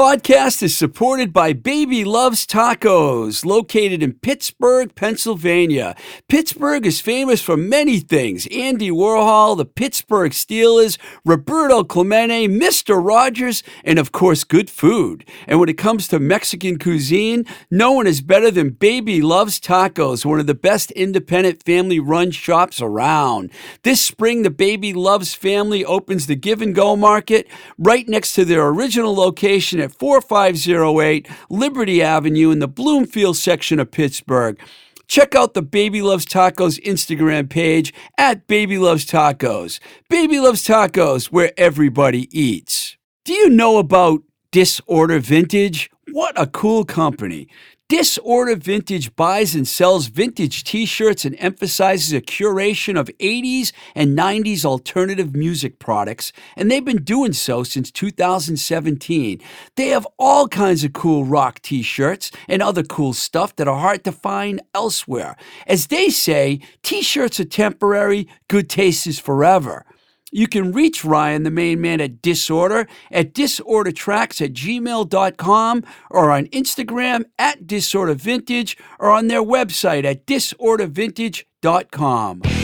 Podcast is supported by Baby Loves Tacos, located in Pittsburgh, Pennsylvania. Pittsburgh is famous for many things Andy Warhol, the Pittsburgh Steelers, Roberto Clemente, Mr. Rogers, and of course, good food. And when it comes to Mexican cuisine, no one is better than Baby Loves Tacos, one of the best independent family run shops around. This spring, the Baby Loves family opens the Give and Go Market right next to their original location location at 4508 Liberty Avenue in the Bloomfield section of Pittsburgh. Check out the Baby Loves Tacos Instagram page at Baby Loves Tacos. Baby Loves Tacos, where everybody eats. Do you know about Disorder Vintage? What a cool company. Disorder Vintage buys and sells vintage t shirts and emphasizes a curation of 80s and 90s alternative music products, and they've been doing so since 2017. They have all kinds of cool rock t shirts and other cool stuff that are hard to find elsewhere. As they say, t shirts are temporary, good taste is forever. You can reach Ryan, the main man at Disorder, at disordertracks at gmail.com or on Instagram at disordervintage or on their website at disordervintage.com.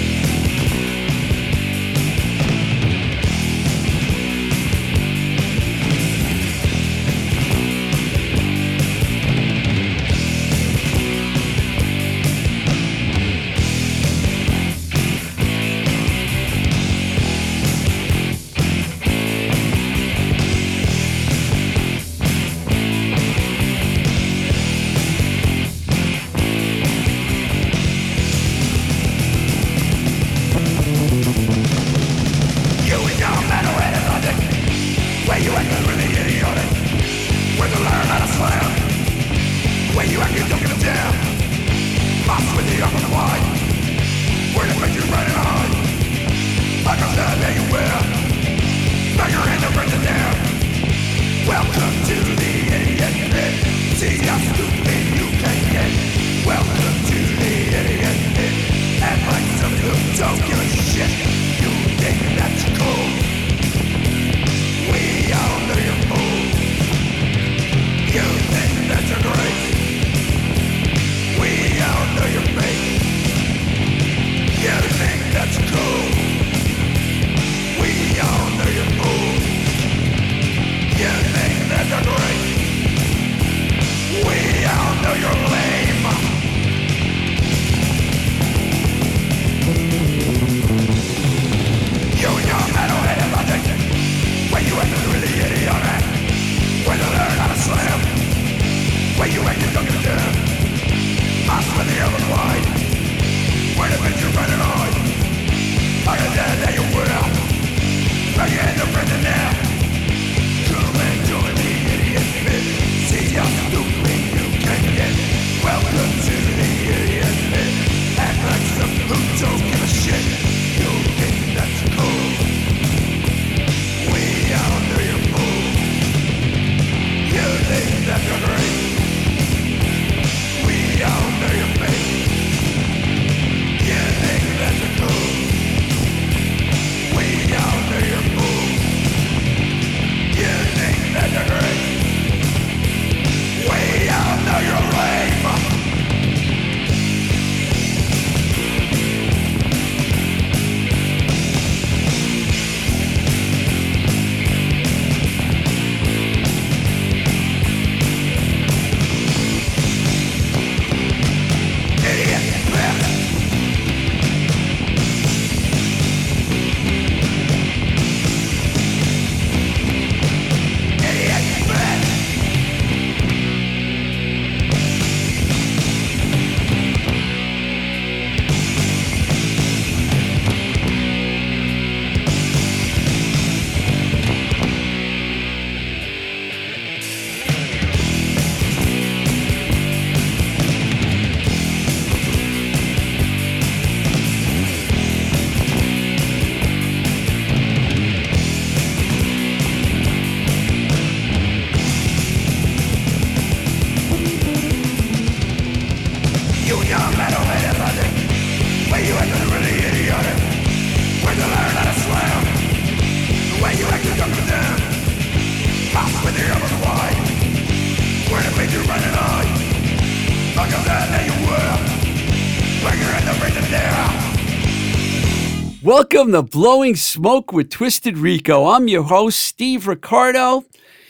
Welcome to Blowing Smoke with Twisted Rico. I'm your host, Steve Ricardo.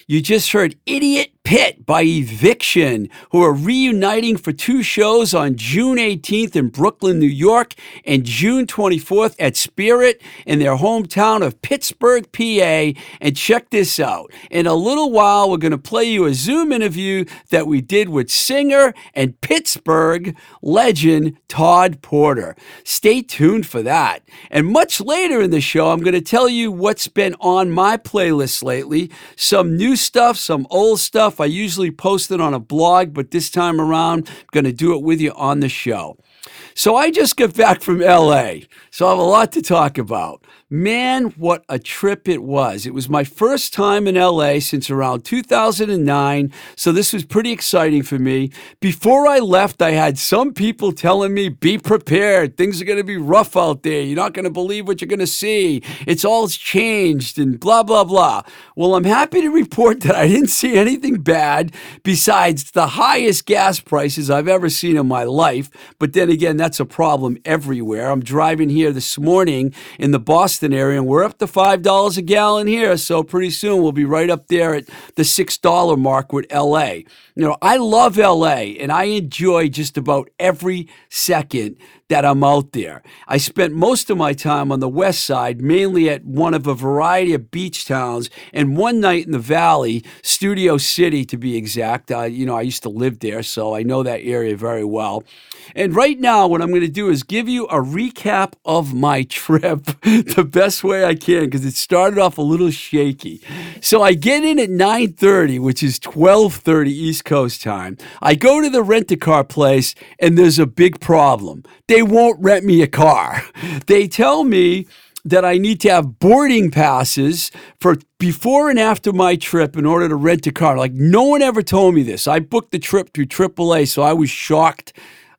You just heard Idiot Pit by Eviction, who are reuniting for two shows on June 18th in Brooklyn, New York, and June 24th at Spirit in their hometown of Pittsburgh, PA. And check this out. In a little while, we're going to play you a Zoom interview that we did with singer and Pittsburgh legend Todd Porter. Stay tuned for that. And much later in the show, I'm going to tell you what's been on my playlist lately some new stuff, some old stuff stuff. I usually post it on a blog, but this time around, I'm going to do it with you on the show. So I just got back from LA, so I have a lot to talk about. Man, what a trip it was. It was my first time in LA since around 2009, so this was pretty exciting for me. Before I left, I had some people telling me, be prepared. Things are going to be rough out there. You're not going to believe what you're going to see. It's all changed and blah, blah, blah. Well, I'm happy to report that I didn't see anything bad besides the highest gas prices I've ever seen in my life. But then again, that's a problem everywhere. I'm driving here this morning in the Boston Area, and we're up to $5 a gallon here. So pretty soon we'll be right up there at the $6 mark with LA. You know, I love LA and I enjoy just about every second that I'm out there. I spent most of my time on the west side, mainly at one of a variety of beach towns, and one night in the valley, Studio City to be exact. You know, I used to live there, so I know that area very well. And right now, what I'm going to do is give you a recap of my trip the best way I can because it started off a little shaky. So I get in at 9:30, which is 12:30 East Coast time. I go to the rent-a-car place, and there's a big problem. They won't rent me a car. They tell me that I need to have boarding passes for before and after my trip in order to rent a car. Like no one ever told me this. I booked the trip through AAA, so I was shocked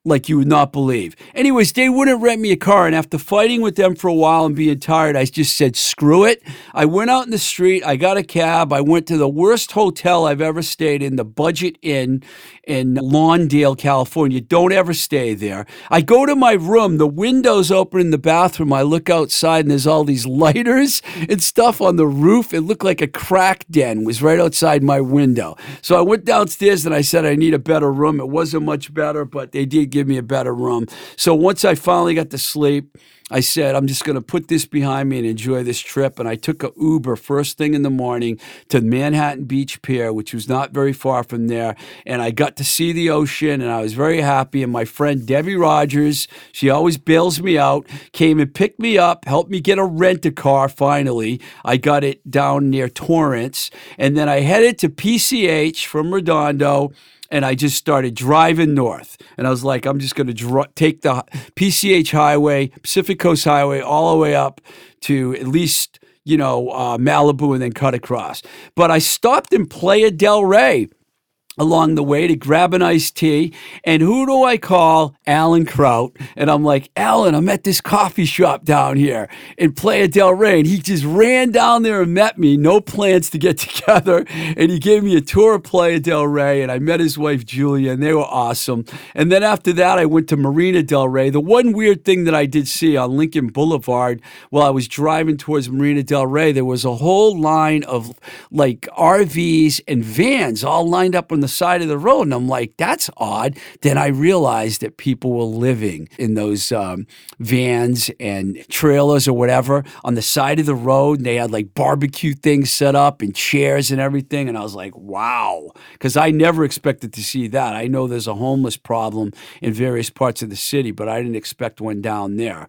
like you would not believe. Anyways, they wouldn't rent me a car. And after fighting with them for a while and being tired, I just said, screw it. I went out in the street. I got a cab. I went to the worst hotel I've ever stayed in, the Budget Inn in Lawndale, California. Don't ever stay there. I go to my room. The window's open in the bathroom. I look outside and there's all these lighters and stuff on the roof. It looked like a crack den was right outside my window. So I went downstairs and I said, I need a better room. It wasn't much better, but they did give me a better room. So once I finally got to sleep, I said, I'm just going to put this behind me and enjoy this trip. And I took a Uber first thing in the morning to Manhattan Beach Pier, which was not very far from there. And I got to see the ocean and I was very happy. And my friend Debbie Rogers, she always bails me out, came and picked me up, helped me get a rent a car finally. I got it down near Torrance. And then I headed to PCH from Redondo and I just started driving north. And I was like, I'm just going to take the PCH Highway, Pacific Coast Highway, all the way up to at least, you know, uh, Malibu and then cut across. But I stopped in Playa del Rey along the way to grab an iced tea. And who do I call? Alan Kraut. And I'm like, Alan, I'm at this coffee shop down here in Playa del Rey. And he just ran down there and met me, no plans to get together. And he gave me a tour of Playa del Rey. And I met his wife, Julia, and they were awesome. And then after that, I went to Marina del Rey. The one weird thing that I did see on Lincoln Boulevard while I was driving towards Marina del Rey, there was a whole line of like RVs and vans all lined up on the the side of the road. And I'm like, that's odd. Then I realized that people were living in those um, vans and trailers or whatever on the side of the road. And they had like barbecue things set up and chairs and everything. And I was like, wow. Because I never expected to see that. I know there's a homeless problem in various parts of the city, but I didn't expect one down there.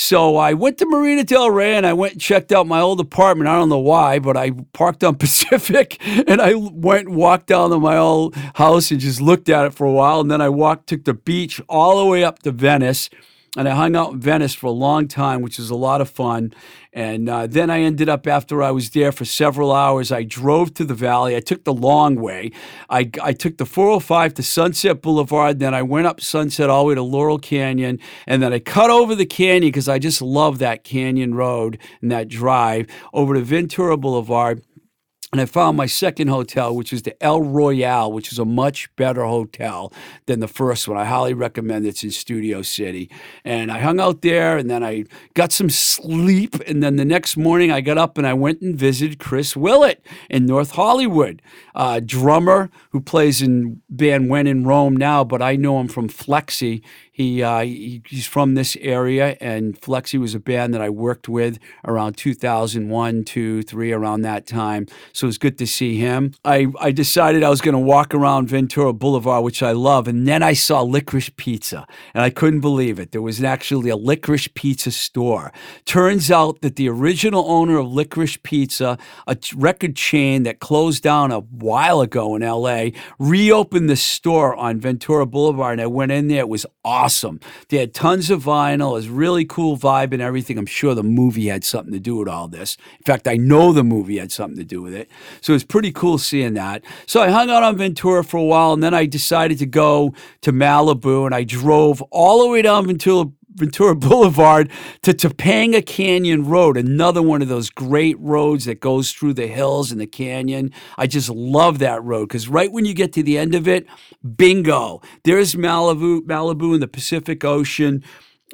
So I went to Marina Del Rey and I went and checked out my old apartment. I don't know why, but I parked on Pacific and I went and walked down to my old house and just looked at it for a while. And then I walked, took the beach all the way up to Venice and I hung out in Venice for a long time, which was a lot of fun. And uh, then I ended up, after I was there for several hours, I drove to the valley. I took the long way. I, I took the 405 to Sunset Boulevard. Then I went up Sunset all the way to Laurel Canyon. And then I cut over the canyon because I just love that canyon road and that drive over to Ventura Boulevard and I found my second hotel, which is the El Royale, which is a much better hotel than the first one. I highly recommend it. It's in Studio City. And I hung out there and then I got some sleep. And then the next morning I got up and I went and visited Chris Willett in North Hollywood, uh, drummer who plays in band When in Rome now, but I know him from Flexi. He, uh, he, he's from this area, and Flexi was a band that I worked with around 2001, 2, 3, around that time. So it was good to see him. I, I decided I was going to walk around Ventura Boulevard, which I love, and then I saw Licorice Pizza, and I couldn't believe it. There was actually a Licorice Pizza store. Turns out that the original owner of Licorice Pizza, a record chain that closed down a while ago in LA, reopened the store on Ventura Boulevard, and I went in there. It was awesome awesome. They had tons of vinyl. It was really cool vibe and everything. I'm sure the movie had something to do with all this. In fact, I know the movie had something to do with it. So it was pretty cool seeing that. So I hung out on Ventura for a while and then I decided to go to Malibu and I drove all the way down Ventura Ventura Boulevard to Topanga Canyon Road, another one of those great roads that goes through the hills and the canyon. I just love that road because right when you get to the end of it, bingo, there's Malibu, Malibu in the Pacific Ocean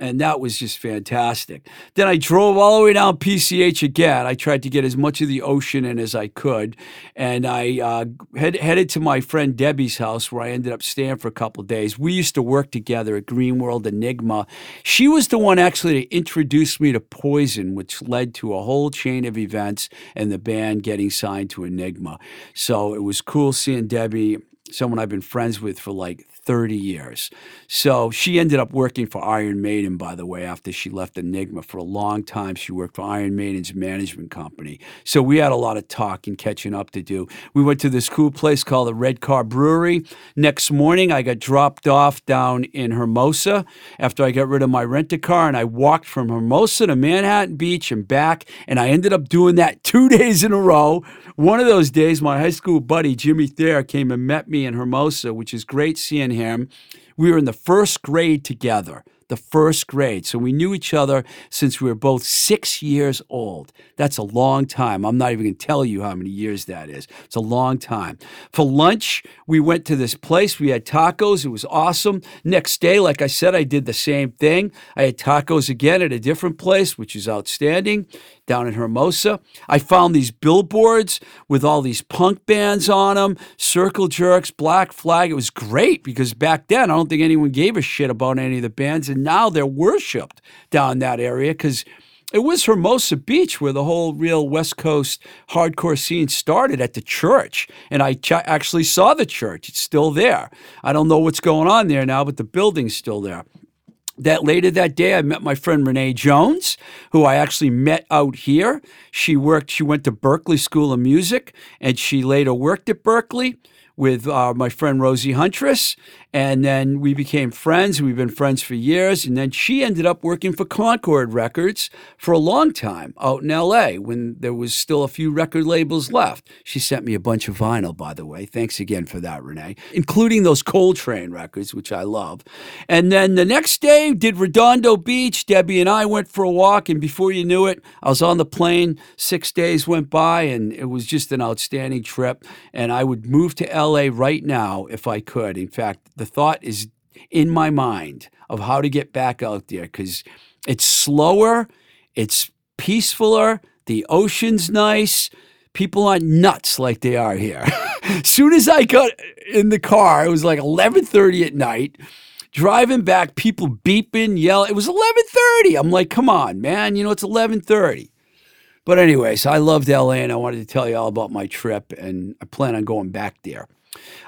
and that was just fantastic. Then I drove all the way down PCH again. I tried to get as much of the ocean in as I could, and I uh, head, headed to my friend Debbie's house where I ended up staying for a couple days. We used to work together at Green World Enigma. She was the one actually to introduce me to Poison, which led to a whole chain of events and the band getting signed to Enigma. So it was cool seeing Debbie someone I've been friends with for like 30 years. So she ended up working for Iron Maiden, by the way, after she left Enigma. For a long time, she worked for Iron Maiden's management company. So we had a lot of talk and catching up to do. We went to this cool place called the Red Car Brewery. Next morning, I got dropped off down in Hermosa after I got rid of my rent a car, and I walked from Hermosa to Manhattan Beach and back. And I ended up doing that two days in a row. One of those days, my high school buddy, Jimmy Thayer, came and met me in Hermosa, which is great seeing him. We were in the first grade together the first grade. So we knew each other since we were both six years old. That's a long time. I'm not even going to tell you how many years that is. It's a long time. For lunch, we went to this place. We had tacos. It was awesome. Next day, like I said, I did the same thing. I had tacos again at a different place, which is outstanding down in Hermosa. I found these billboards with all these punk bands on them, Circle Jerks, Black Flag. It was great because back then I don't think anyone gave a shit about any of the bands, and now they're worshipped down that area because it was Hermosa Beach where the whole real West Coast hardcore scene started at the church. And I ch- actually saw the church. It's still there. I don't know what's going on there now, but the building's still there that later that day, I met my friend Renee Jones, who I actually met out here. She worked, she went to Berklee School of Music, and she later worked at Berklee with uh, my friend Rosie Huntress. And then we became friends. We've been friends for years. And then she ended up working for Concord Records for a long time out in LA when there was still a few record labels left. She sent me a bunch of vinyl, by the way. Thanks again for that, Renee, including those Coltrane records, which I love. And then the next day, did Redondo Beach. Debbie and I went for a walk. And before you knew it, I was on the plane. Six days went by, and it was just an outstanding trip. And I would move to LA right now if I could. In fact, the the thought is in my mind of how to get back out there because it's slower, it's peacefuler, the ocean's nice. People aren't nuts like they are here. Soon as I got in the car, it was like 11:30 at night. Driving back, people beeping, yelling. It was 11:30. I'm like, "Come on, man! You know it's 11:30." But anyways, I loved LA and I wanted to tell you all about my trip, and I plan on going back there.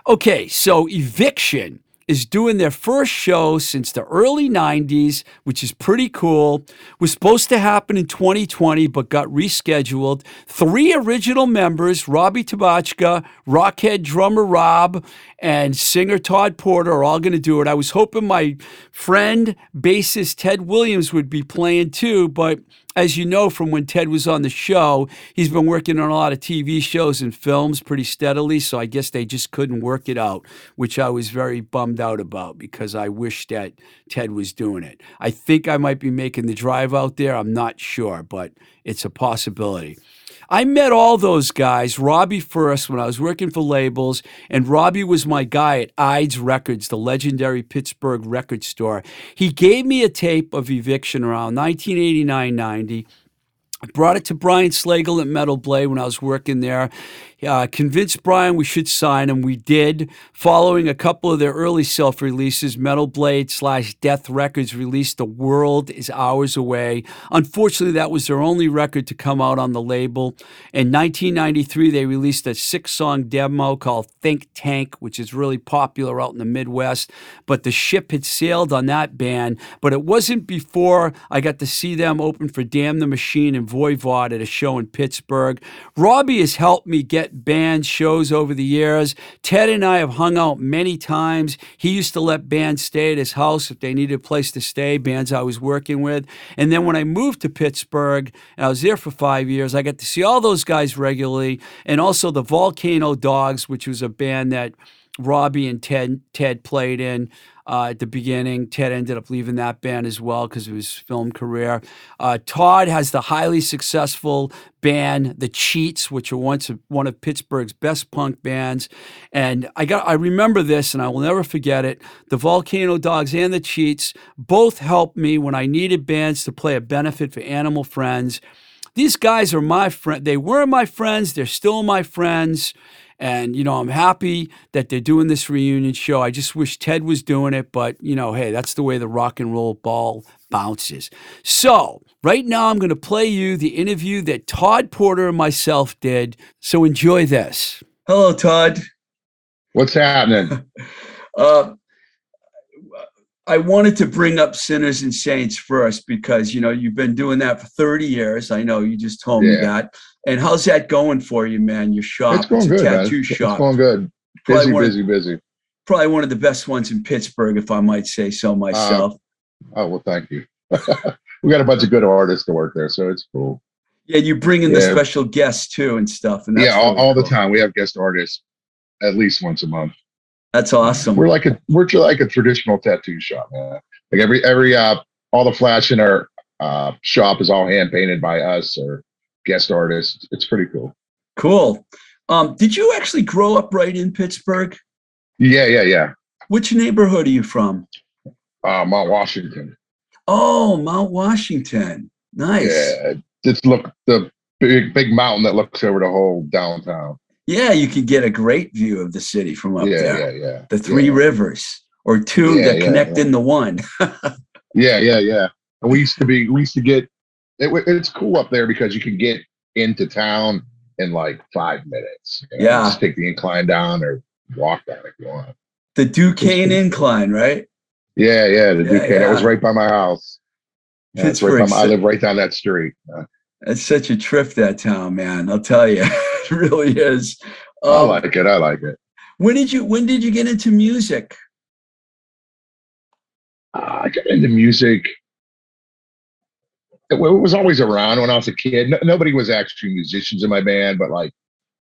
Okay, so eviction is doing their first show since the early 90s, which is pretty cool. Was supposed to happen in 2020, but got rescheduled. Three original members, Robbie Tabachka, Rockhead drummer Rob, and singer Todd Porter are all going to do it. I was hoping my friend, bassist Ted Williams would be playing too, but as you know from when Ted was on the show, he's been working on a lot of TV shows and films pretty steadily. So I guess they just couldn't work it out, which I was very bummed out about because I wish that Ted was doing it. I think I might be making the drive out there. I'm not sure, but it's a possibility. I met all those guys, Robbie first when I was working for labels, and Robbie was my guy at Eide's Records, the legendary Pittsburgh record store. He gave me a tape of Eviction around 1989 90. Brought it to Brian Slagel at Metal Blade when I was working there uh, convinced Brian we should sign him. We did. Following a couple of their early self releases, Metal Blade slash Death Records released The World is Hours Away. Unfortunately, that was their only record to come out on the label. In 1993, they released a six song demo called Think Tank, which is really popular out in the Midwest. But the ship had sailed on that band. But it wasn't before I got to see them open for Damn the Machine and Voivod at a show in Pittsburgh. Robbie has helped me get band shows over the years. Ted and I have hung out many times. He used to let bands stay at his house if they needed a place to stay, bands I was working with. And then when I moved to Pittsburgh, and I was there for five years, I got to see all those guys regularly, and also the Volcano Dogs, which was a band that Robbie and Ted Ted played in uh, at the beginning. Ted ended up leaving that band as well because of his film career. Uh, Todd has the highly successful band The Cheats, which are once one of Pittsburgh's best punk bands. And I got I remember this, and I will never forget it. The Volcano Dogs and The Cheats both helped me when I needed bands to play a benefit for Animal Friends. These guys are my friend. They were my friends. They're still my friends. And, you know, I'm happy that they're doing this reunion show. I just wish Ted was doing it, but, you know, hey, that's the way the rock and roll ball bounces. So, right now, I'm going to play you the interview that Todd Porter and myself did. So, enjoy this. Hello, Todd. What's happening? uh, I wanted to bring up Sinners and Saints first because you know you've been doing that for 30 years. I know you just told yeah. me that. And how's that going for you, man? Your shop, it's going it's good. Tattoo man. shop. It's going good. Busy, busy, of, busy. Probably one of the best ones in Pittsburgh, if I might say so myself. Uh, oh well, thank you. we got a bunch of good artists to work there, so it's cool. Yeah, you bring in yeah. the special guests too and stuff. And yeah, all, really all cool. the time. We have guest artists at least once a month. That's awesome. We're like a we're like a traditional tattoo shop, man. Like every every uh all the flash in our uh shop is all hand painted by us or guest artists. It's pretty cool. Cool. Um, did you actually grow up right in Pittsburgh? Yeah, yeah, yeah. Which neighborhood are you from? Uh, Mount Washington. Oh, Mount Washington. Nice. Yeah, just look the big big mountain that looks over the whole downtown. Yeah, you could get a great view of the city from up yeah, there. Yeah, yeah. The three yeah. rivers or two yeah, that connect into one. yeah, yeah, yeah. And we used to be, we used to get, it, it's cool up there because you can get into town in like five minutes. You know? Yeah. Just take the incline down or walk down if you want. The Duquesne incline, right? Yeah, yeah, the Duquesne. That was right by my house. Yeah, right my, I live right down that street. It's such a trip that town, man. I'll tell you. it really is. Um, I like it. I like it. When did you When did you get into music? Uh, I got into music. It, it, was always around when I was a kid. No, nobody was actually musicians in my band, but like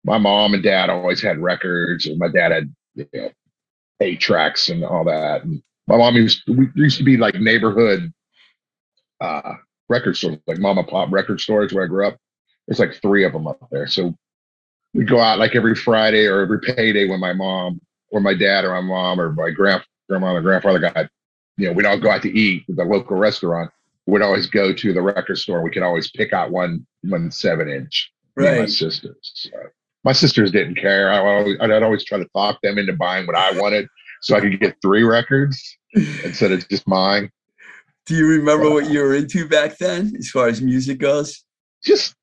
my mom and dad always had records, and my dad had you know, eight tracks and all that. And my mom used we used to be like neighborhood uh, record stores, like mom and pop record stores where I grew up. There's like three of them up there. So we go out like every Friday or every payday when my mom or my dad or my mom or my grand grandma or grandfather got, you know, we'd all go out to eat at the local restaurant. We'd always go to the record store. We could always pick out one one seven inch. Right. My sisters. So my sisters didn't care. I always, I'd always try to talk them into buying what I wanted so I could get three records instead of just mine. Do you remember what you were into back then as far as music goes? Just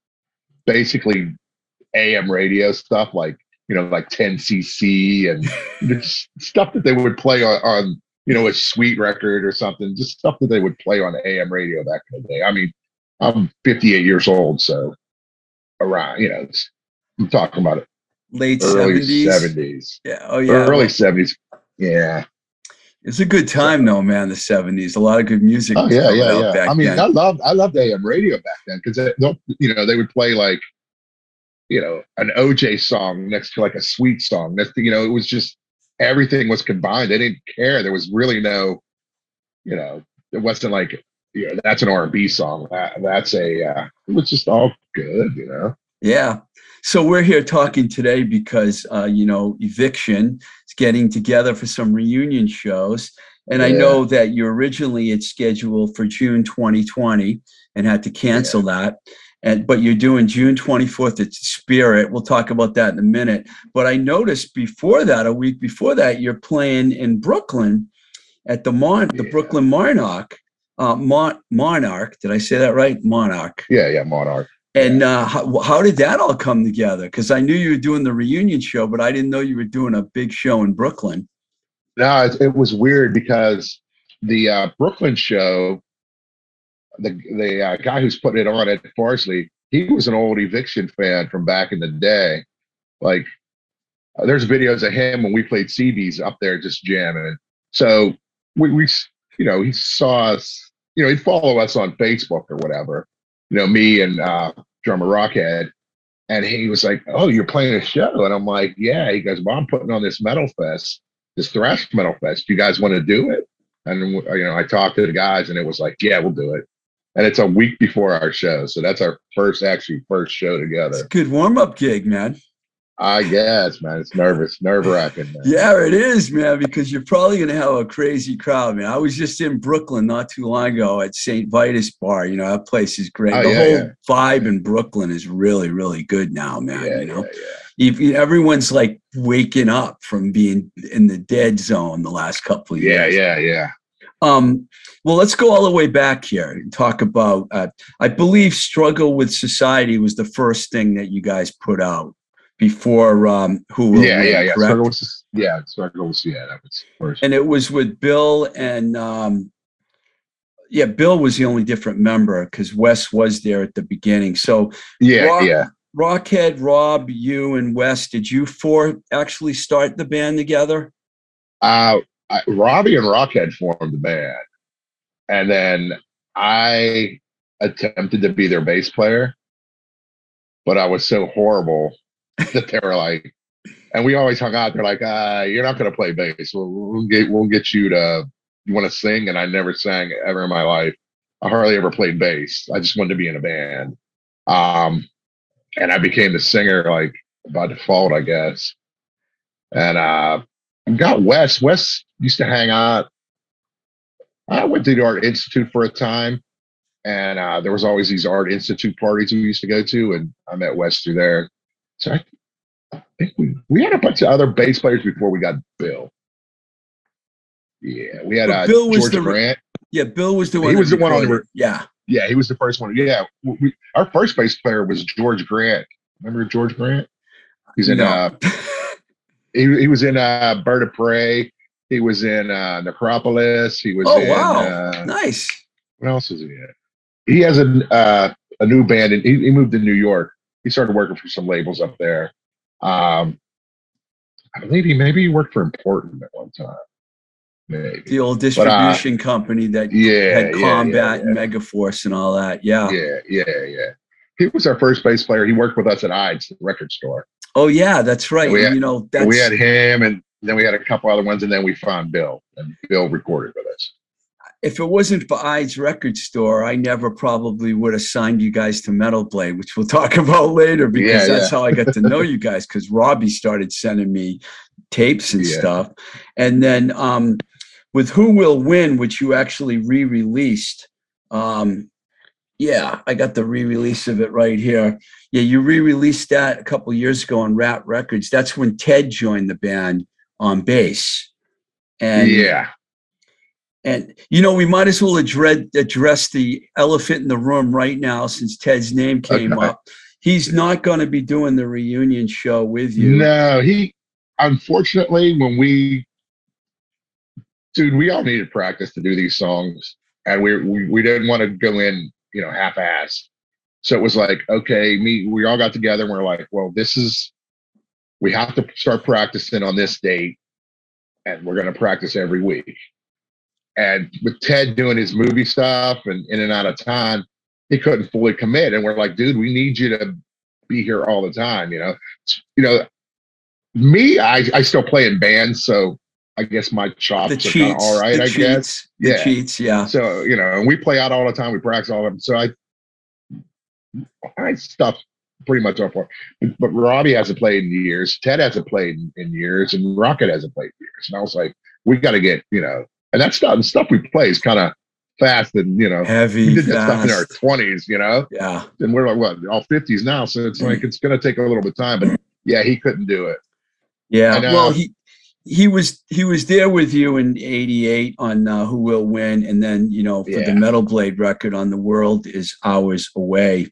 basically AM radio stuff like you know like 10cc and stuff that they would play on, on you know a sweet record or something just stuff that they would play on AM radio back in the day. I mean, I'm 58 years old, so around you know I'm talking about it late early 70s. 70s. Yeah, oh yeah, early 70s. Yeah. It's a good time though, man. The '70s, a lot of good music. Oh yeah, yeah, yeah. I mean, then. I love, I loved AM radio back then because you know they would play like you know, an OJ song next to like a sweet song. That's you know, it was just everything was combined. They didn't care. There was really no, you know, it wasn't like you know that's an R and B song. That that's a uh, it was just all good, you know. Yeah. So we're here talking today because uh, you know Eviction is getting together for some reunion shows, and I know that you originally it's scheduled for June 2020 and had to cancel that. And but you're doing June 24th at Spirit. We'll talk about that in a minute. But I noticed before that, a week before that, you're playing in Brooklyn at the Mon- the Brooklyn Monarch. Uh, Mon- Monarch. Did I say that right? Monarch. Yeah, yeah, Monarch. And uh, how, how did that all come together? Because I knew you were doing the reunion show, but I didn't know you were doing a big show in Brooklyn. No, it, it was weird because the uh, Brooklyn show, the the uh, guy who's putting it on at Farsley, he was an old Eviction fan from back in the day. Like, uh, there's videos of him when we played CDs up there just jamming. So we, we, you know, he saw us. You know, he'd follow us on Facebook or whatever. You know, me and uh, drummer Rockhead, and he was like, "Oh, you're playing a show," and I'm like, "Yeah." He goes, "Well, I'm putting on this metal fest." this thrash metal fest. You guys want to do it? And you know, I talked to the guys, and it was like, yeah, we'll do it. And it's a week before our show, so that's our first, actually, first show It's a together. good warm up gig, man. I guess, man, it's nervous, nerve wracking. Yeah, it is, man, because you're probably going to have a crazy crowd, man. I was just in Brooklyn not too long ago at St. Vitus Bar. You know, that place is great. Oh, the yeah, whole yeah. vibe in Brooklyn is really, really good now, man. yeah, you know. If- everyone's like waking up from being in the dead zone the last couple of years. Yeah, yeah, yeah. Um, well, let's go all the way back here and talk about. Uh, I believe "Struggle with Society" was the first thing that you guys put out before um, "Who yeah, yeah, yeah. Struggle was, yeah, struggle was, yeah, that was first. And it was with Bill and um, yeah, Bill was the only different member because Wes was there at the beginning. So yeah, Rock- yeah. Rockhead, Rob, you, and Wes, did you four actually start the band together? Uh, I, Robbie and Rockhead formed the band, and then I attempted to be their bass player, but I was so horrible that they were like, and we always hung out. They're like, uh, "You're not going to play bass. We'll, we'll get we'll get you to you want to sing." And I never sang ever in my life. I hardly ever played bass. I just wanted to be in a band. Um, and I became the singer like by default, I guess. And uh, got Wes. Wes used to hang out. I went to the Art Institute for a time, and uh, there was always these Art Institute parties we used to go to, and I met Wes through there. So I, I think we we had a bunch of other bass players before we got Bill. Yeah, we had uh, Bill was George the- Grant. Yeah, Bill was the one. He was the one on the Yeah, Yeah, he was the first one. Yeah, we, our first bass player was George Grant. Remember George Grant? He's in. No. Uh, he, he was in uh, Bird of Prey. He was in uh, Necropolis. He was. Oh, in, wow. Uh, nice. what else is he in? He has a uh, a new band, and he, he moved to New York. He started working for some labels up there. Um, I believe he maybe he worked for Important at one time. Maybe. The old uh, distribution company that Yeah, had yeah, Combat yeah, and Megaforce and all that. Yeah. yeah, yeah, yeah. He was our first bass player. He worked with us at Eide's, the record store. Oh yeah, that's right. We And, had- you know, that's we had him, and then we had a couple other ones, and then we found Bill, and Bill recorded with us. if it wasn't for Eide's Record Store, I never probably would have signed you guys to Metal Blade, which we'll talk about later because Yeah, that's yeah. how I got to know you guys because Robbie started sending me tapes and Yeah. stuff. And then um, with Who Will Win, which you actually re-released. Um, yeah, I got the re-release of it right here. Yeah, you re-released that a couple years ago on Rat Records. That's when Ted joined the band on bass. And yeah, and you know, we might as well address address the elephant in the room right now since Ted's name came Okay. up. He's not going to be doing the reunion show with you. no, he. Unfortunately, when we, dude, we all needed practice to do these songs, and we we, we didn't want to go in, you know, half-assed. So it was like, okay, me, we all got together, and we're like, well, this is, we have to start practicing on this date, and we're going to practice every week. And with Ted doing his movie stuff and in and out of time, he couldn't fully commit. And we're like, dude, we need you to be here all the time. You know, you know, me, I, I still play in bands, so I guess my chops The kind cheats, of all right. I cheats, guess. Yeah. cheats. Yeah. So you know, and we play out all the time. We practice all of them. So I, I stuff pretty much off. But Robbie hasn't played in years. Ted hasn't played in, in years, and Rockhead hasn't played in years. And I was like, we got to get you know, and that stuff, the stuff we play is kind of fast and you know heavy. We did that fast. stuff in our twenties, you know. Yeah, and we're like what all fifties now, so it's like mm. it's going to take a little bit of time. But yeah, he couldn't do it. Yeah, uh, well, he he was he was there with you in '88 on uh, Who Will Win, and then you know for yeah. the Metal Blade record on The World is Hours Away.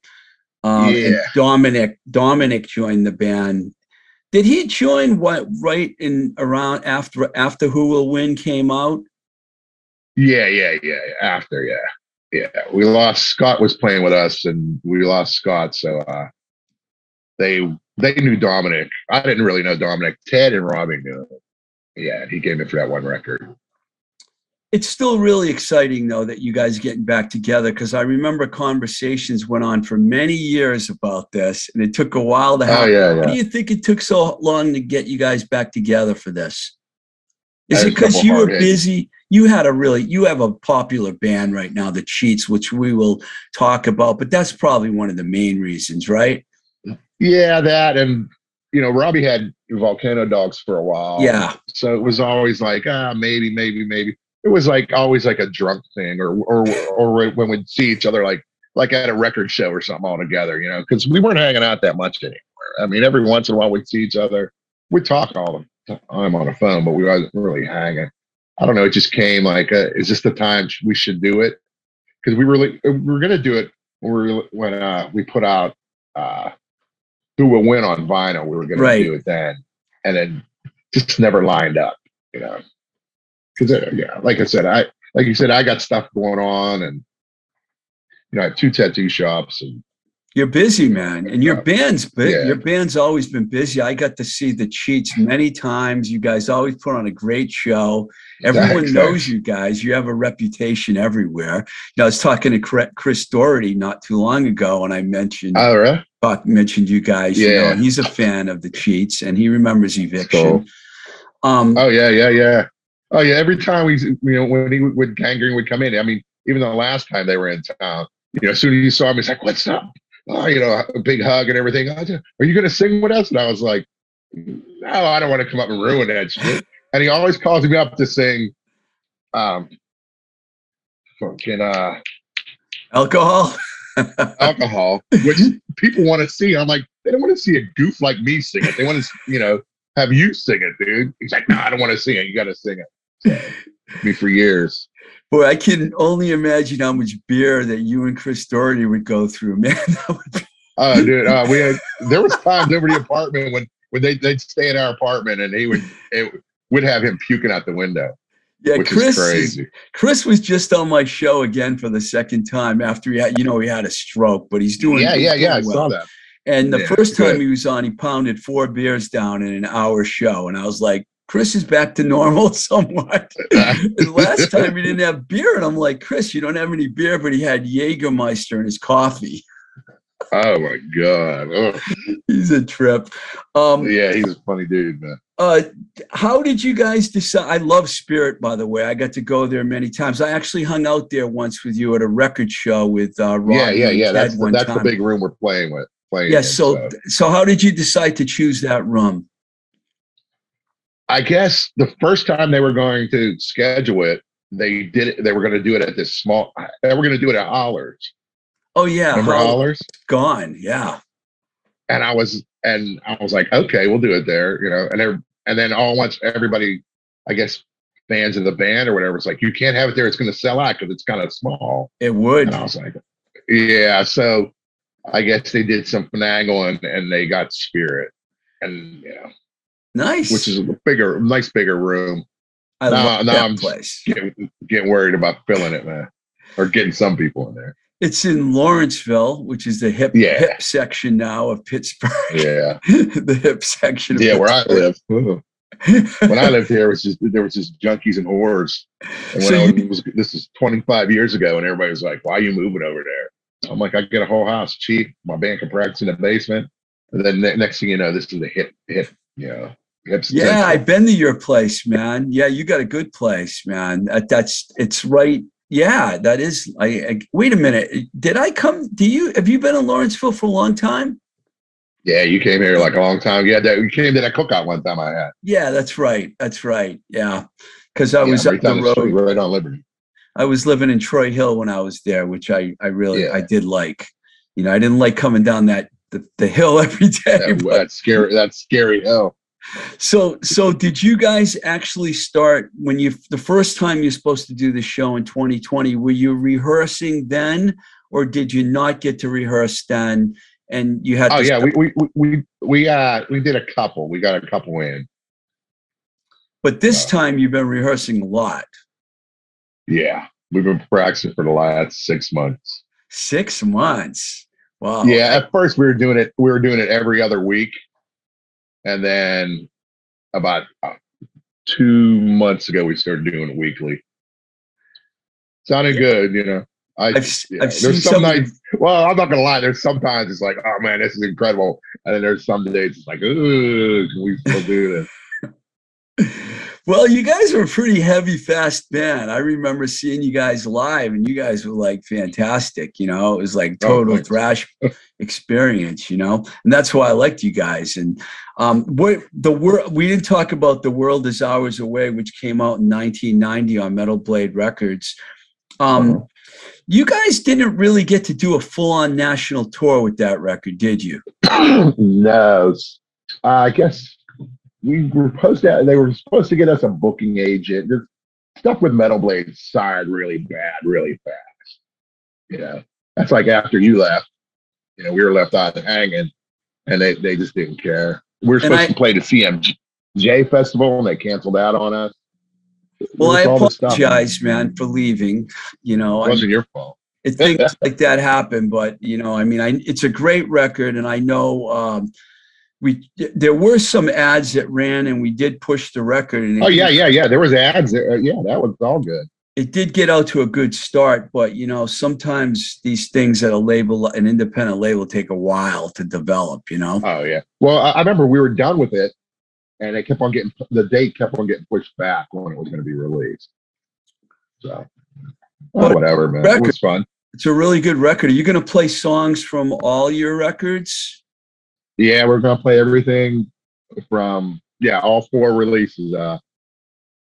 Um, yeah. And Dominic Dominic joined the band. Did he join what right in around after after Who Will Win came out? Yeah, yeah, yeah. After, yeah, yeah. We lost Scott was playing with us, and we lost Scott, so uh, they they knew Dominic. I didn't really know Dominic. Ted and Robbie knew him. Yeah, he came in for that one record. It's still really exciting though that you guys are getting back together because I remember conversations went on for many years about this, and it took a while to oh, happen. Oh, yeah, yeah. Why do you think it took so long to get you guys back together for this? Is it because you were busy? You had a really, you have a popular band right now, The Cheats, which we will talk about, but that's probably one of the main reasons, right? Yeah, that and you know, Robbie had Volcano Dogs for a while. Yeah. So it was always like, ah, maybe, maybe, maybe. It was like always like a drunk thing, or or or when we'd see each other like like at a record show or something all together, you know, because we weren't hanging out that much anymore. I mean, every once in a while we'd see each other. We'd talk all the time on the phone, but we wasn't really hanging. I don't know. It just came like, uh, is this the time we should do it? Because we really we were gonna do it when we when uh, we put out uh, who will win on vinyl. We were going right. to do it then, and then just never lined up, you know. Because uh, yeah, like I said, I like you said, I got stuff going on, and you know, I have two tattoo shops, and you're busy, man, and your band's yeah. your band's always been busy. I got to see the cheats many times. You guys always put on a great show. Everyone knows you guys. You have a reputation everywhere. You know, I was talking to Chris Doherty not too long ago, and I mentioned oh, right? Buck mentioned you guys. Yeah, you know, he's a fan of the cheats, and he remembers eviction. Cool. Um, oh yeah, yeah, yeah. Oh yeah. Every time we, you know, when he would Gang Green would come in. I mean, even the last time they were in town, you know, as soon as he saw him, he's like, "What's up?" oh, you know, a big hug and everything. Are you going to sing with us? And I was like, no, I don't want to come up and ruin that shit. And he always calls me up to sing, um, fucking, uh, alcohol, alcohol, which people want to see. I'm like, they don't want to see a goof like me sing it. They want to, you know, have you sing it, dude. He's like, no, I don't want to sing it. You got to sing it. So, me for years. Boy, I can only imagine how much beer that you and Chris Doherty would go through, man. uh, dude, uh, we had there was times over the apartment when when they they'd stay in our apartment and he would it would have him puking out the window. Yeah, Chris. Is, Chris was just on my show again for the second time after he had, you know, he had a stroke, but he's doing. Yeah, yeah, yeah. Well. I saw that. And the yeah, first time good. he was on, he pounded four beers down in an hour show, and I was like, Chris is back to normal somewhat. last time he didn't have beer, and I'm like, Chris, you don't have any beer, but he had Jägermeister in his coffee. Oh my god, oh. he's a trip. Um, yeah, he's a funny dude, man. Uh, how did you guys decide? I love Spirit, by the way. I got to go there many times. I actually hung out there once with you at a record show with uh, Rob Yeah, yeah, yeah. That's the, that's the big room we're playing with. Playing yeah. In, so, so, so how did you decide to choose that room? I guess the first time they were going to schedule it, they did it. They were going to do it at this small. They were going to do it at Howlers. Oh yeah, Remember Howlers? Gone. Yeah. And I was, and I was like, okay, we'll do it there. You know, and there, and then all once everybody, I guess, fans of the band or whatever, it's like you can't have it there. It's going to sell out because it's kind of small. It would. And I was like, yeah. So I guess they did some finagling and they got Spirit, and you know Nice. Which is a bigger, nice bigger room. I now, love now that I'm place. Getting, getting worried about filling it, man, or getting some people in there. It's in Lawrenceville, which is the hip yeah. hip section now of Pittsburgh. Yeah, the hip section. yeah, where I live. when I lived here, it was just there was just junkies and whores. And when so you, was, this is 25 years ago, and everybody was like, "Why are you moving over there?" I'm like, "I get a whole house cheap. My band can practice in the basement." And then next thing you know, this is the hip hip, you know, yeah, I've been to your place, man. Yeah, you got a good place, man. That's it's right. Yeah, that is. I, I, wait a minute. Did I come? Do you have you been in Lawrenceville for a long time? Yeah, you came here like a long time. Yeah, that you came to that cookout one time I had. Yeah, that's right. That's right. Yeah, because I Yeah, was right up the the street, road. right on Liberty. I was living in Troy Hill when I was there, which I I really Yeah. I did like. You know, I didn't like coming down that the, the hill every day. That, but- that's scary. That's scary hell. So so did you guys actually start when you the first time you're supposed to do the show in 2020? Were you rehearsing then, or did you not get to rehearse then? And you had Oh yeah, start- we we we we uh we did a couple. We got a couple in. but this yeah. time you've been rehearsing a lot. Yeah, we've been practicing for the last six months. Six months. Wow. Yeah, at first we were doing it. We were doing it every other week, and then about uh, two months ago we started doing it weekly. Sounded good, you know. I, I've, yeah, I've there's some some. nights. Well, I'm not gonna lie. There's sometimes it's like, oh man, this is incredible, and then there's some days it's like, ooh, can we still do this? Well, you guys were a pretty heavy, fast band. I remember seeing you guys live, and you guys were like fantastic. You know, it was like Oh, total thrash experience. You know, and that's why I liked you guys. And um, what the world we didn't talk about the world is hours away, which came out in 1990 on Metal Blade Records. Um, Uh-huh. You guys didn't really get to do a full-on national tour with that record, did you? no, I guess we were supposed to. They were supposed to get us a booking agent. This stuff with Metal Blade started really bad, really fast. You know, that's like after you left. You know, we were left out hanging, and they they just didn't care. We were supposed I- to play the CMJ festival, and they canceled out on us. Well, I It was all this stuff. apologize, man, for leaving. You know, It wasn't your fault. it, things like that happen but you know i mean I, it's a great record and i know um, we there were some ads that ran and we did push the record and Oh yeah, yeah, yeah. There was ads. There. Uh, yeah, that was all good. it did get out to a good start but you know sometimes these things at a label an independent label take a while to develop you know Oh yeah. Well, I, I remember we were done with it, and it kept on getting the date kept on getting pushed back when it was going to be released. So, oh, well, whatever, man. It was fun. it's a really good record are you going to play songs from all your records Yeah, we're going to play everything from yeah all four releases, uh,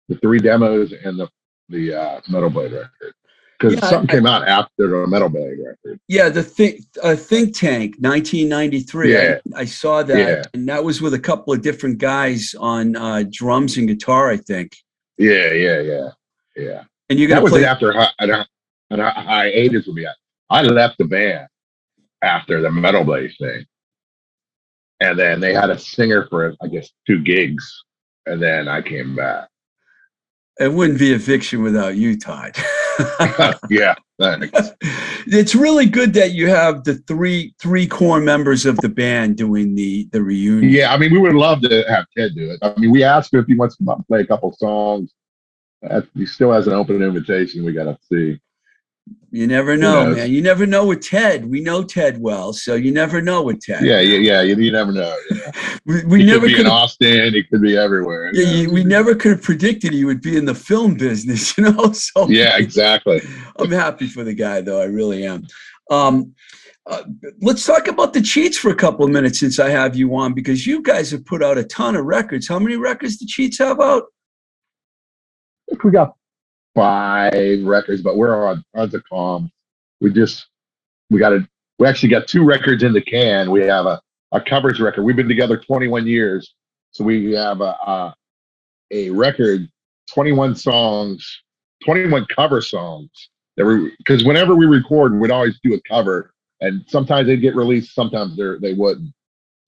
the three demos and the the uh, Metal Blade record. Because Yeah, something I- came out after the Metal Blade record. yeah the think uh, think tank 1993 Yeah. I, I saw that Yeah. and that was with a couple of different guys on uh, drums and guitar i think Yeah, yeah, yeah, yeah. and you got that to was play after hi- an, an hiatus with me. I left the band after the Metal Blade thing, and then they had a singer for I guess two gigs, and then I came back. It wouldn't be eviction without you, Todd. yeah, thanks. it's really good that you have the three three core members of the band doing the the reunion. yeah. I mean, we would love to have Ted do it. I mean, we asked him if he wants to come up and play a couple songs. He still has an open invitation. We got to see. You never know, knows? man. You never know with Ted. We know Ted well, so you never know with Ted. Yeah, yeah, yeah. You, you never know. You know? we, we he never could be could. in Austin. He could be everywhere. Yeah, you you- know? we never could have predicted he would be in the film business, you know. So yeah, exactly. I'm happy for the guy, though. I really am. Um, uh, let's talk about the cheats for a couple of minutes since I have you on, because you guys have put out a ton of records. How many records the cheats have out? I think we got five records, but we're on on the calm. We just we got a we actually got two records in the can. We have a a covers record. We've been together 21 years, so we have a a, a record, 21 songs, 21 cover songs. That we because whenever we record, we'd always do a cover, and sometimes they'd get released, sometimes they they wouldn't.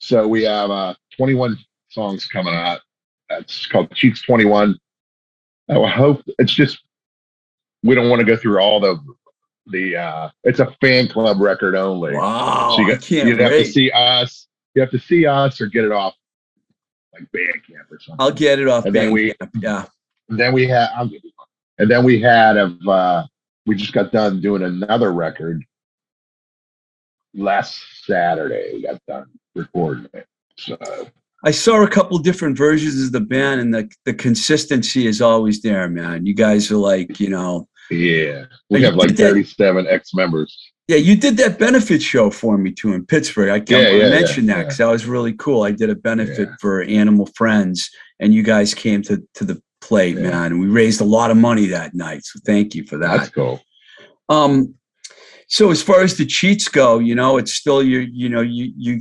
So we have uh 21 songs coming out. That's called Cheats 21. I hope it's just we don't want to go through all the the uh it's a fan club record only. Wow, so you got, can't you'd have to see us. You have to see us or get it off like Bandcamp or something. I'll get it off. And then we- Bandcamp, yeah. And then we had I'll give you one. and then we had of uh we just got done doing another record last Saturday. We got done recording it. So I saw a couple different versions of the band, and the the consistency is always there, man. You guys are like, you know, yeah. We You have like 37 ex members. Yeah, you did that benefit show for me too in Pittsburgh. I can't Yeah, yeah, mention yeah, that because that was really cool. I did a benefit for Animal Friends, and you guys came to to the plate, man. And we raised a lot of money that night. So thank you for that. That's cool. Um, so as far as the cheats go, you know, it's still you. You know, you you.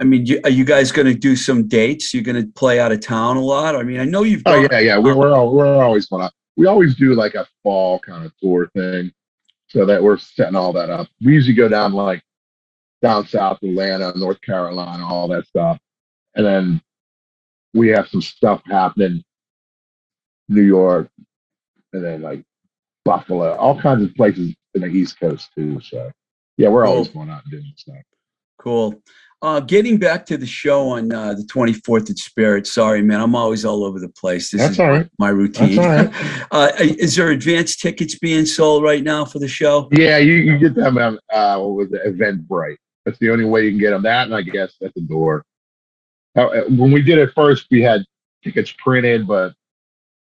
I mean, you, are you guys going to do some dates? You're going to play out of town a lot. I mean, I know you've. Oh yeah, yeah. We, we're all, we're always going to. We always do like a fall kind of tour thing, so that we're setting all that up. We usually go down like down south Atlanta, North Carolina, all that stuff, and then we have some stuff happening, New York, and then like Buffalo, all kinds of places in the East Coast too. So yeah, we're always going out and doing stuff. Cool. Uh, getting back to the show on uh, the 24th at Spirit. Sorry, man. I'm always all over the place. This That's is all right. my routine. That's all right. uh, is there advanced tickets being sold right now for the show? Yeah, you, you get them on uh, what was it, Eventbrite. That's the only way you can get them. That, and I guess at the door. Uh, when we did it first, we had tickets printed, but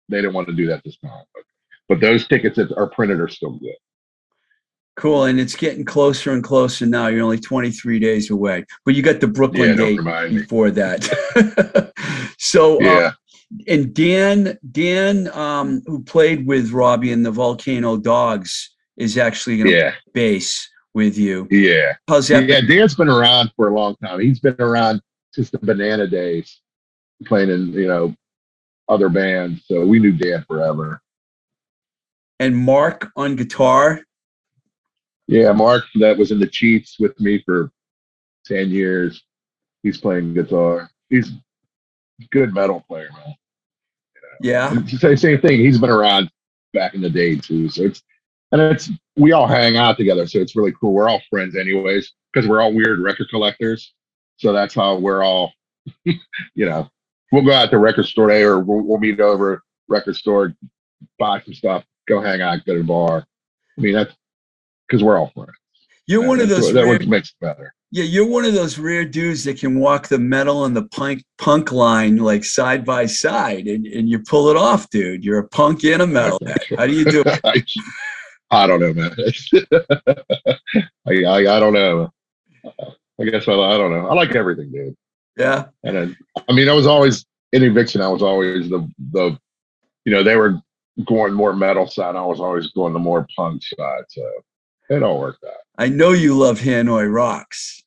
they didn't want to do that this time. But, but those tickets that are printed are still good. Cool. And it's getting closer and closer now. You're only 23 days away, but you got the Brooklyn Yeah, date before that. so, uh, Yeah, and Dan, Dan, um, who played with Robbie in the Volcano Dogs, is actually going to yeah, bass with you. yeah, How's that? yeah. Dan's been around for a long time. He's been around since the Banana Days, playing in you know other bands. So we knew Dan forever. And Mark on guitar. Yeah, Mark, that was in the Chiefs with me for 10 years. He's playing guitar. He's a good metal player, man. Yeah. Same thing. He's been around back in the day, too. So it's, and it's, we all hang out together. So it's really cool. We're all friends, anyways, because we're all weird record collectors. So that's how we're all, you know, we'll go out to record store day or we'll, we'll meet over record store, buy some stuff, go hang out, go to the bar. I mean, that's because we're all for it. You're one of those that rare, makes it better. yeah, you're one of those rare dudes that can walk the metal and the punk punk line like side by side and, and you pull it off, dude. You're a punk and a metal. How do you do it? I, I don't know, man. I, I I don't know. I guess I, I don't know. I like everything, dude. Yeah. And then, I mean, I was always in eviction. I was always the the, you know, they were going more metal side. I was always going the more punk side. So it all worked out. I know you love Hanoi Rocks.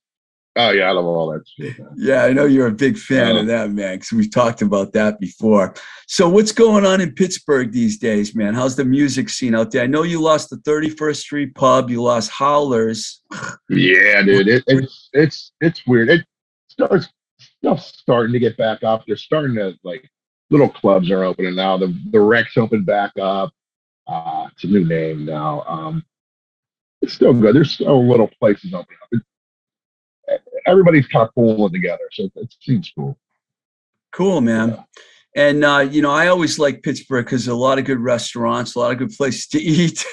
Oh yeah, I love all that shit. Man. Yeah, I know you're a big fan of that, man, because we've talked about that before. So, what's going on in Pittsburgh these days, man? How's the music scene out there? I know you lost the 31st Street Pub, you lost Howlers. Yeah, dude. It, it's it's it's weird. It starts stuff's starting to get back up. They're starting to like little clubs are opening now. The the Rex opened back up. Uh, it's a new name now. Um, it's still good. There's still little places opening up. Everybody's kind of pulling together, so it, seems cool. Cool, man. And, uh, you know, I always like Pittsburgh because a lot of good restaurants, a lot of good places to eat.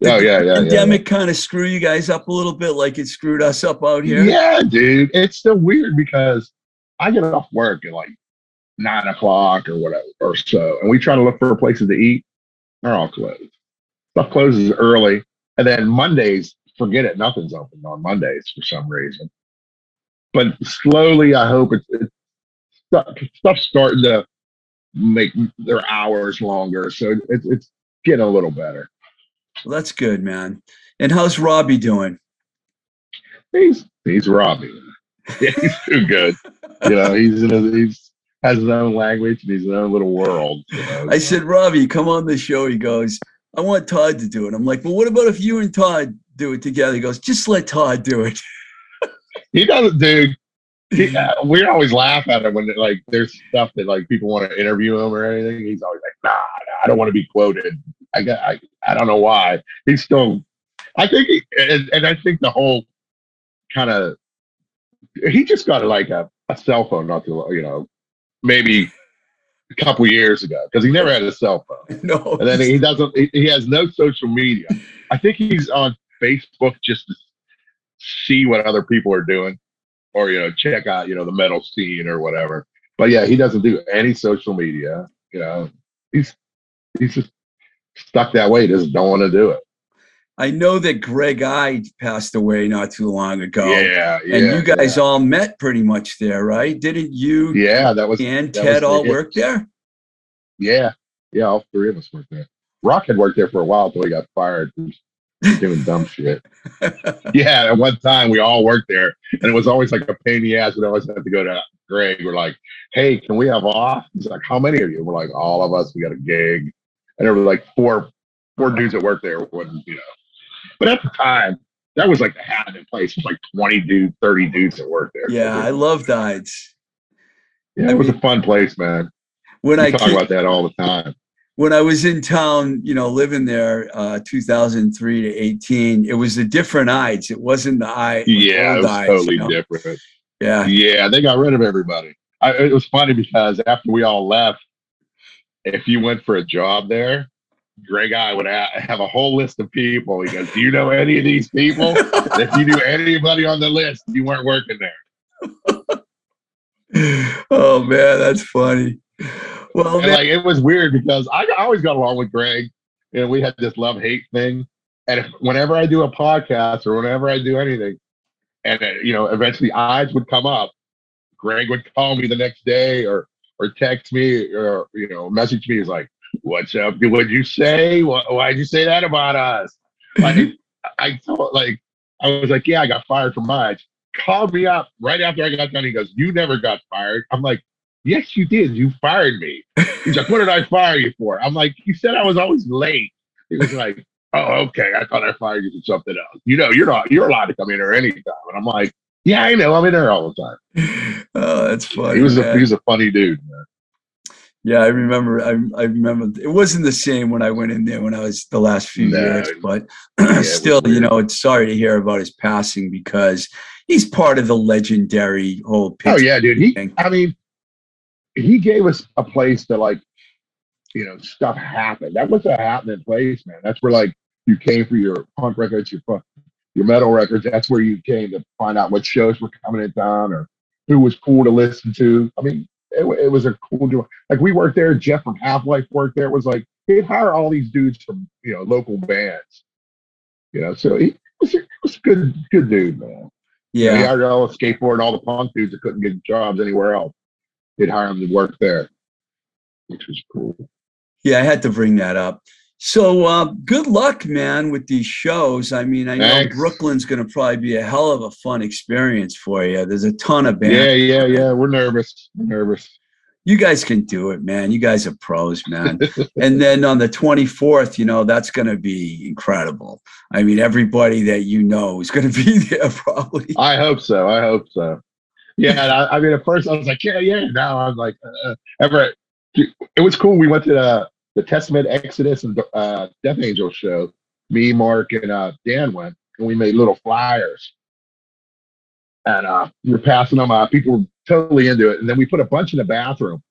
Did Oh, the yeah, yeah, yeah, pandemic kind of screw you guys up a little bit like it screwed us up out here? Yeah, dude. It's still weird because I get off work at like nine o'clock or whatever or so, and we try to look for places to eat. They're all closed. Stuff closes early, and then Mondays, forget it. Nothing's open on Mondays for some reason. But slowly, I hope it's, it's stuff, stuff's starting to make their hours longer, so it's it's getting a little better. Well, that's good, man. And how's Robbie doing? He's he's Robbie. Yeah, he's too good. You know, he's in a, he's has his own language and he's in his own little world. you know, I said, Robbie, come on the show. He goes, I want Todd to do it. I'm like, well, what about if you and Todd do it together? He goes, just let Todd do it. he doesn't, dude. He, uh, we always laugh at him when like there's stuff that like people want to interview him or anything. He's always like, nah, I don't want to be quoted. I got, I, I don't know why. He's still, I think, he, and, and I think the whole kind of, he just got like a, a cell phone not too, long, you know, maybe a couple years ago because he never had a cell phone. no. and then he doesn't he, he has no social media. I think he's on facebook just to see what other people are doing or you know check out you know the metal scene or whatever. But yeah he doesn't do any social media you know. He's he's just stuck that way. He just don't want to do it I know that Greg Eide passed away not too long ago. Yeah, yeah. and you guys yeah. all met pretty much there, right? Didn't you Yeah, that was and that Ted was all worked there? yeah, yeah. All three of us worked there. Rockhead worked there for a while until he got fired for doing dumb shit. Yeah, at one time we all worked there, and it was always like a pain in the ass. We always had to go to Greg. We're like, "Hey, can we have off?" He's like, "How many of you?" We're like, "All of us. We got a gig." And there were like four, four dudes that worked there. When you know, but at the time, that was like the happening place. It was like twenty dudes, thirty dudes that worked there. yeah, I love Eide's. yeah, it was a fun place, man. When We I talk came, about that all the time. when I was in town, you know, living there, uh, 2003 to 18, it was a different Eide's. It wasn't the I. Yeah, it was Eide's, totally you know? different. Yeah, Yeah, they got rid of everybody. I, it was funny because after we all left, if you went for a job there, Greg Eide would ha- have a whole list of people. He goes, "Do you know any of these people? if you knew anybody on the list, you weren't working there." oh man, that's funny. Well, man, like it was weird because I, I always got along with Greg, and we had this love hate thing. And if, whenever I do a podcast or whenever I do anything, and uh, you know, eventually Eide's would come up, Greg would call me the next day or or text me or you know message me. He's like, "What's up? What'd you say? Why, why'd you say that about us?" Like mm-hmm. I told, like I was like, "Yeah, I got fired from Mudge." Called me up right after I got done. He goes, "You never got fired." I'm like, "Yes, you did. You fired me." He's like, "What did I fire you for?" I'm like, "You said I was always late." He was like, "Oh, okay. I thought I fired you for something else. You know, you're not. You're allowed to come in here anytime." And I'm like, "Yeah, I know. I'm in there all the time." oh, that's funny. He was a he was a funny dude. Man. Yeah, I remember. I, I remember. It wasn't the same when I went in there when I was the last few No. years, but was still, you know, it's sorry to hear about his passing because he's part of the legendary whole. Oh yeah, dude. He, thing. I mean, he gave us a place to like, you know, stuff happened. That was a happening place, man. That's where like you came for your punk records, your your metal records. That's where you came to find out what shows were coming in town or who was cool to listen to. I mean, it, it was a cool deal. Like we worked there. Jeff from Half Life worked there. It was like he'd hire all these dudes from you know local bands. You know, so he was a, he was a good good dude, man. Yeah. He hired all the skateboard and all the punk dudes that couldn't get jobs anywhere else. He'd hire them to work there, which was cool. yeah, I had to bring that up. So, uh, good luck, man, with these shows. I mean, I know Brooklyn's going to probably be a hell of a fun experience for you. There's a ton of bands. Yeah, yeah, yeah. We're nervous. We're nervous. you guys can do it, man. You guys are pros, man. and then on the 24th, you know, that's going to be incredible. I mean, everybody that you know is going to be there probably. I hope so. I hope so. Yeah, and I, I mean, at first I was like, yeah, yeah. Now I'm like, uh, Everett. It was cool. We went to the, the Testament, Exodus, and uh, Death Angel show. Me, Mark, and uh, Dan went, and we made little flyers. And uh, we were passing them out. People were totally into it. And then we put a bunch in the bathroom.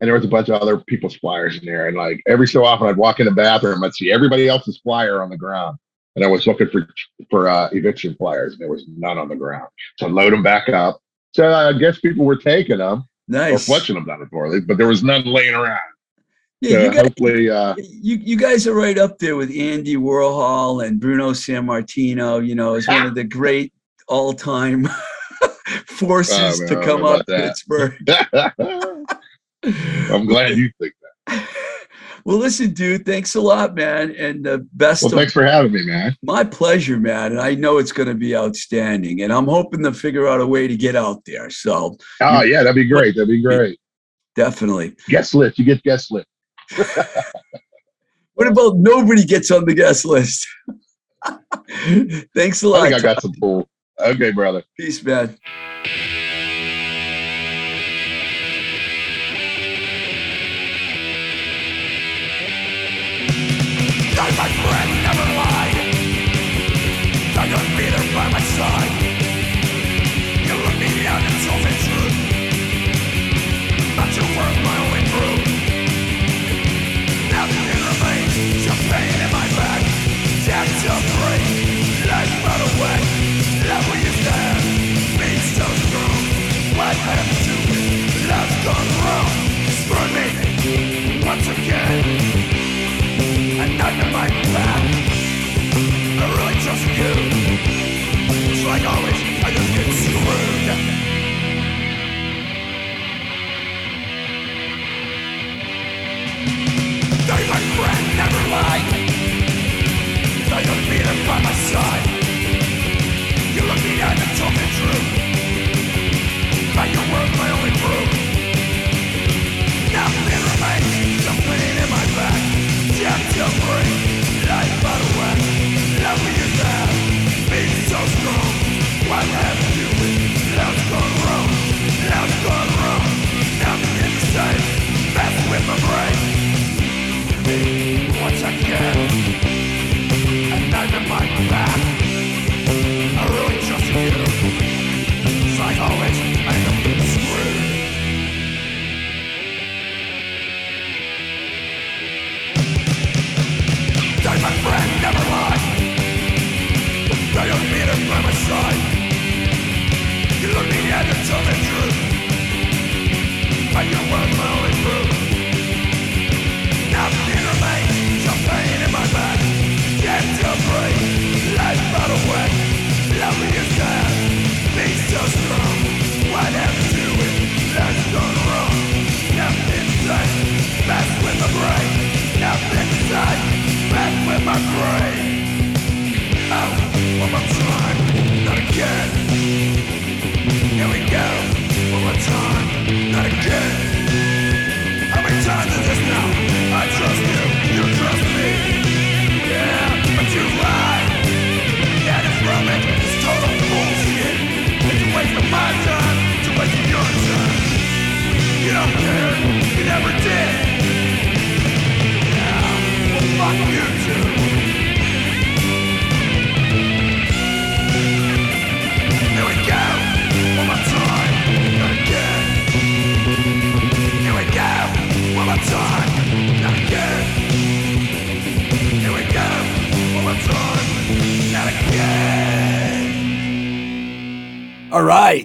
And there was a bunch of other people's flyers in there. And like every so often, I'd walk in the bathroom, I'd see everybody else's flyer on the ground. And I was looking for for uh, eviction flyers, and there was none on the ground. So I load them back up. So I guess people were taking them or Nice. flushing them down the toilet, but there was none laying around. Yeah, you guys, hopefully, uh, you, you guys are right up there with Andy Warhol and Bruno Sammartino, you know, as one of the great all time forces Oh, man, to come don't know out of about Pittsburgh. I'm glad you think that. Well, listen, dude, thanks a lot, man. And the best Well, thanks for having me, man. My pleasure, man. And I know it's going to be outstanding. And I'm hoping to figure out a way to get out there. So Oh yeah, that'd be great. That'd be great. definitely. Guest list. You get guest list. What about nobody gets on the guest list? Thanks a lot. think I got some pool. Okay, brother. Peace, man.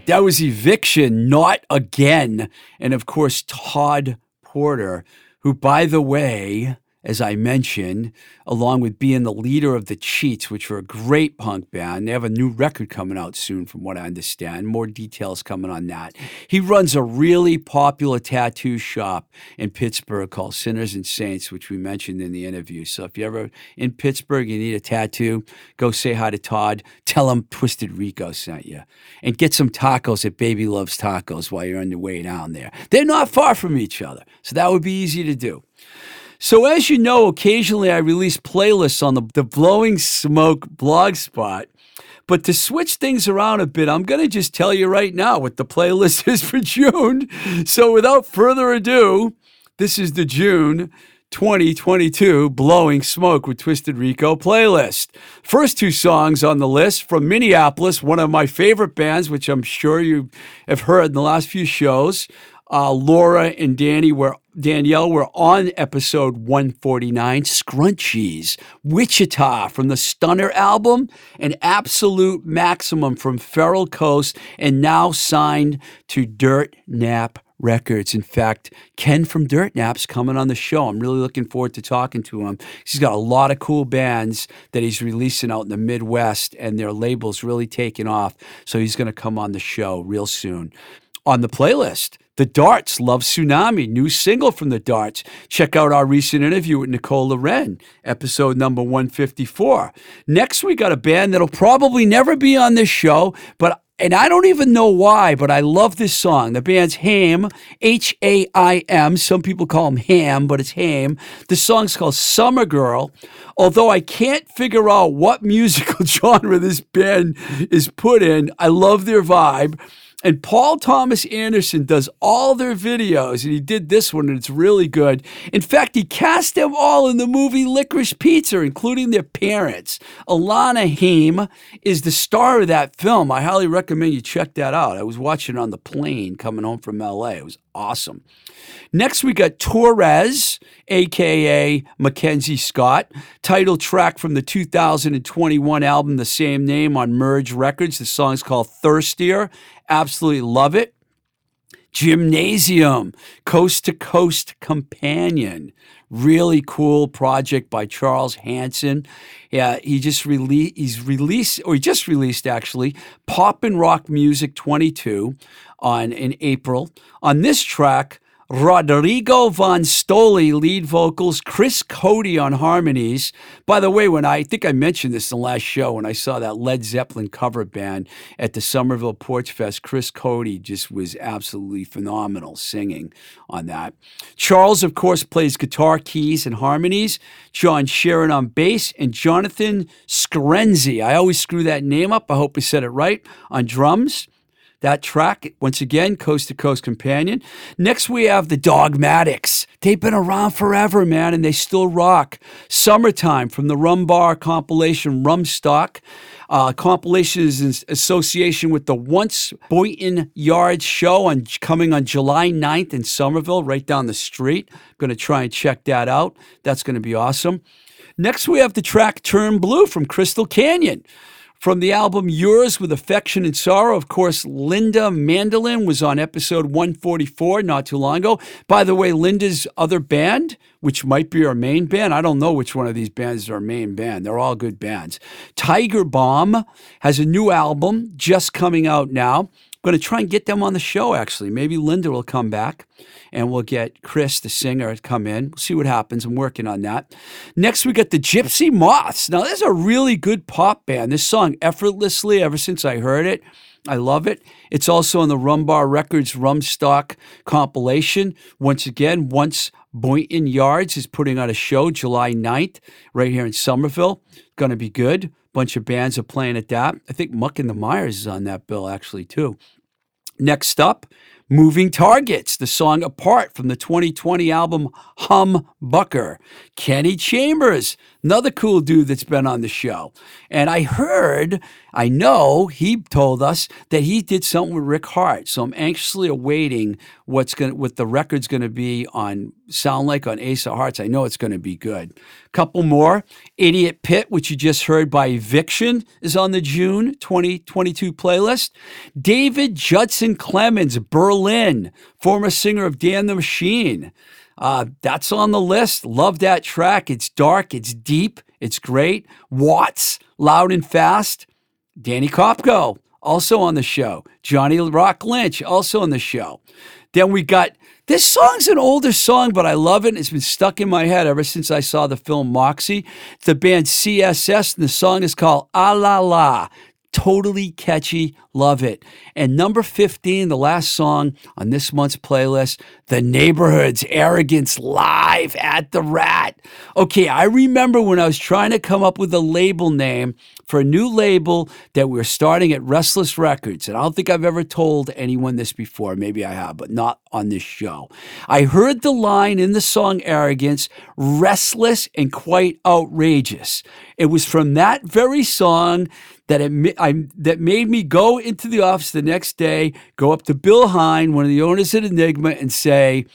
Right. That was Eviction, Not Again. And of course, Todd Porter, who, by the way, as I mentioned, along with being the leader of the Cheats, which are a great punk band. They have a new record coming out soon, from what I understand. More details coming on that. He runs a really popular tattoo shop in Pittsburgh called Sinners and Saints, which we mentioned in the interview. So if you're ever in Pittsburgh, you need a tattoo, go say hi to Todd. Tell him Twisted Rico sent you. And get some tacos at Baby Loves Tacos while you're on your way down there. They're not far from each other, so that would be easy to do. So, as you know, occasionally I release playlists on the, the Blowing Smoke blog spot. But to switch things around a bit, I'm going to just tell you right now what the playlist is for June. So, without further ado, this is the June 2022 Blowing Smoke with Twisted Rico playlist. First two songs on the list from Minneapolis, one of my favorite bands, which I'm sure you have heard in the last few shows. Uh, Laura and Danny were Danielle were on episode 149, Scrunchies, Wichita from the Stunner album, and Absolute Maximum from Feral Coast, and now signed to Dirt Nap Records. In fact, Ken from Dirtnap's coming on the show. I'm really looking forward to talking to him. He's got a lot of cool bands that he's releasing out in the Midwest, and their label's really taking off. So he's going to come on the show real soon. On the playlist, the Darts, Love Tsunami, new single from The Darts. Check out our recent interview with Nicole Laurenne, episode number 154. Next, we got a band that'll probably never be on this show, but and I don't even know why, but I love this song. The band's Haim, H A I M. Some people call him Ham, but it's Haim. The song's called Summer Girl. Although I can't figure out what musical genre this band is put in, I love their vibe. And Paul Thomas Anderson does all their videos, and he did this one, and it's really good. In fact, he cast them all in the movie Licorice Pizza, including their parents. Alana Haim is the star of that film. I highly recommend you check that out. I was watching it on the plane coming home from LA. It was awesome. Next, we got Torres, aka Mackenzie Scott, title track from the 2021 album, the same name on Merge Records. The song's called Thirstier. Absolutely love it. Gymnasium, Coast to Coast Companion. Really cool project by Charles Hanson. Yeah, he just released, he's released, or he just released actually, Pop and Rock Music 22 on in April. On this track, Rodrigo Von Stoli lead vocals, Chris Cody on harmonies. By the way, when I, I think I mentioned this in the last show, when I saw that Led Zeppelin cover band at the Somerville Porch Fest, Chris Cody just was absolutely phenomenal singing on that. Charles, of course, plays guitar, keys, and harmonies. John Sharon on bass, and Jonathan Screnzi. I always screw that name up. I hope I said it right. On drums. That track, once again, Coast to Coast Companion. Next, we have the Dogmatics. They've been around forever, man, and they still rock. Summertime from the Rum Bar compilation Rumstock. Uh, compilation is in association with the Once Boynton Yard show on coming on July 9th in Somerville, right down the street. Going to try and check that out. That's going to be awesome. Next, we have the track Turn Blue from Crystal Canyon. From the album Yours with Affection and Sorrow, of course, Linda Mandolin was on episode 144 not too long ago. By the way, Linda's other band, which might be our main band, I don't know which one of these bands is our main band. They're all good bands. Tiger Bomb has a new album just coming out now going to try and get them on the show, actually. Maybe Linda will come back and we'll get Chris, the singer, to come in. We'll see what happens. I'm working on that. Next, we got the Gypsy Moths. Now, this is a really good pop band. This song, Effortlessly, ever since I heard it, I love it. It's also on the Rumbar Records Rumstock compilation. Once again, once Boynton Yards is putting on a show July 9th right here in Somerville. Going to be good bunch of bands are playing at that. I think Muck and the Mires is on that bill actually too. Next up, Moving Targets, the song Apart from the 2020 album Hum Bucker. Kenny Chambers, Another cool dude that's been on the show. And I heard, I know he told us that he did something with Rick Harte. So I'm anxiously awaiting what's going what the record's going to be on Sound Like on Ace of Hearts. I know it's going to be good. Couple more. Idiot Pit, which you just heard by Eviction, is on the June 2022 playlist. David Judson Clemmons, Berlin, former singer of Damn the Machine. Uh, that's on the list. Love that track. It's dark, it's deep, it's great. Watts, loud and fast. Danny Kopko, also on the show. Johnny Rock Lynch, also on the show. Then we got this song's an older song, but I love it. It's been stuck in my head ever since I saw the film Moxie. It's the band CSS, and the song is called Ah La La totally catchy. Love it. And number 15, the last song on this month's playlist, The Neighborhood's Arrogance Live at the Rat. Okay, I remember when I was trying to come up with a label name for a new label that we are starting at Restless Records. And I don't think I've ever told anyone this before. Maybe I have, but not on this show. I heard the line in the song Arrogance, restless and quite outrageous. It was from that very song that it I, that made me go into the office the next day, go up to Bill Hein, one of the owners at Enigma, and say,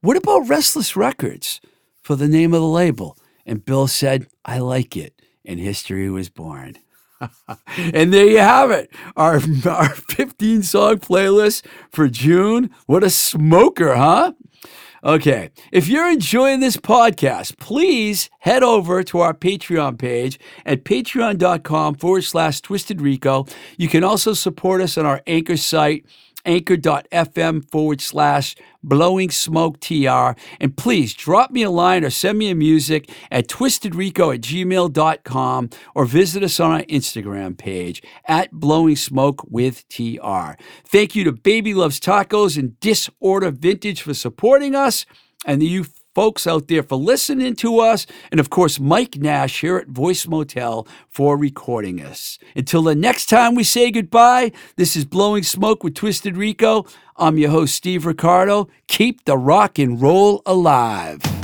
"What about Restless Records for the name of the label?" And Bill said, "I like it," and history was born. and there you have it, our our 15 song playlist for June. What a smoker, huh? Okay. If you're enjoying this podcast, please head over to our Patreon page at patreon.com forward slash twisted rico. You can also support us on our anchor site anchor.fm forward slash blowing smoke tr. And please drop me a line or send me a music at twistedrico at gmail.com or visit us on our Instagram page at blowing smoke with tr. Thank you to Baby Loves Tacos and Disorder Vintage for supporting us and the you folks out there for listening to us, and of course, Mike Nash here at Voice Motel for recording us. Until the next time we say goodbye, this is Blowing Smoke with Twisted Rico. I'm your host, Steve Ricardo. Keep the rock and roll alive.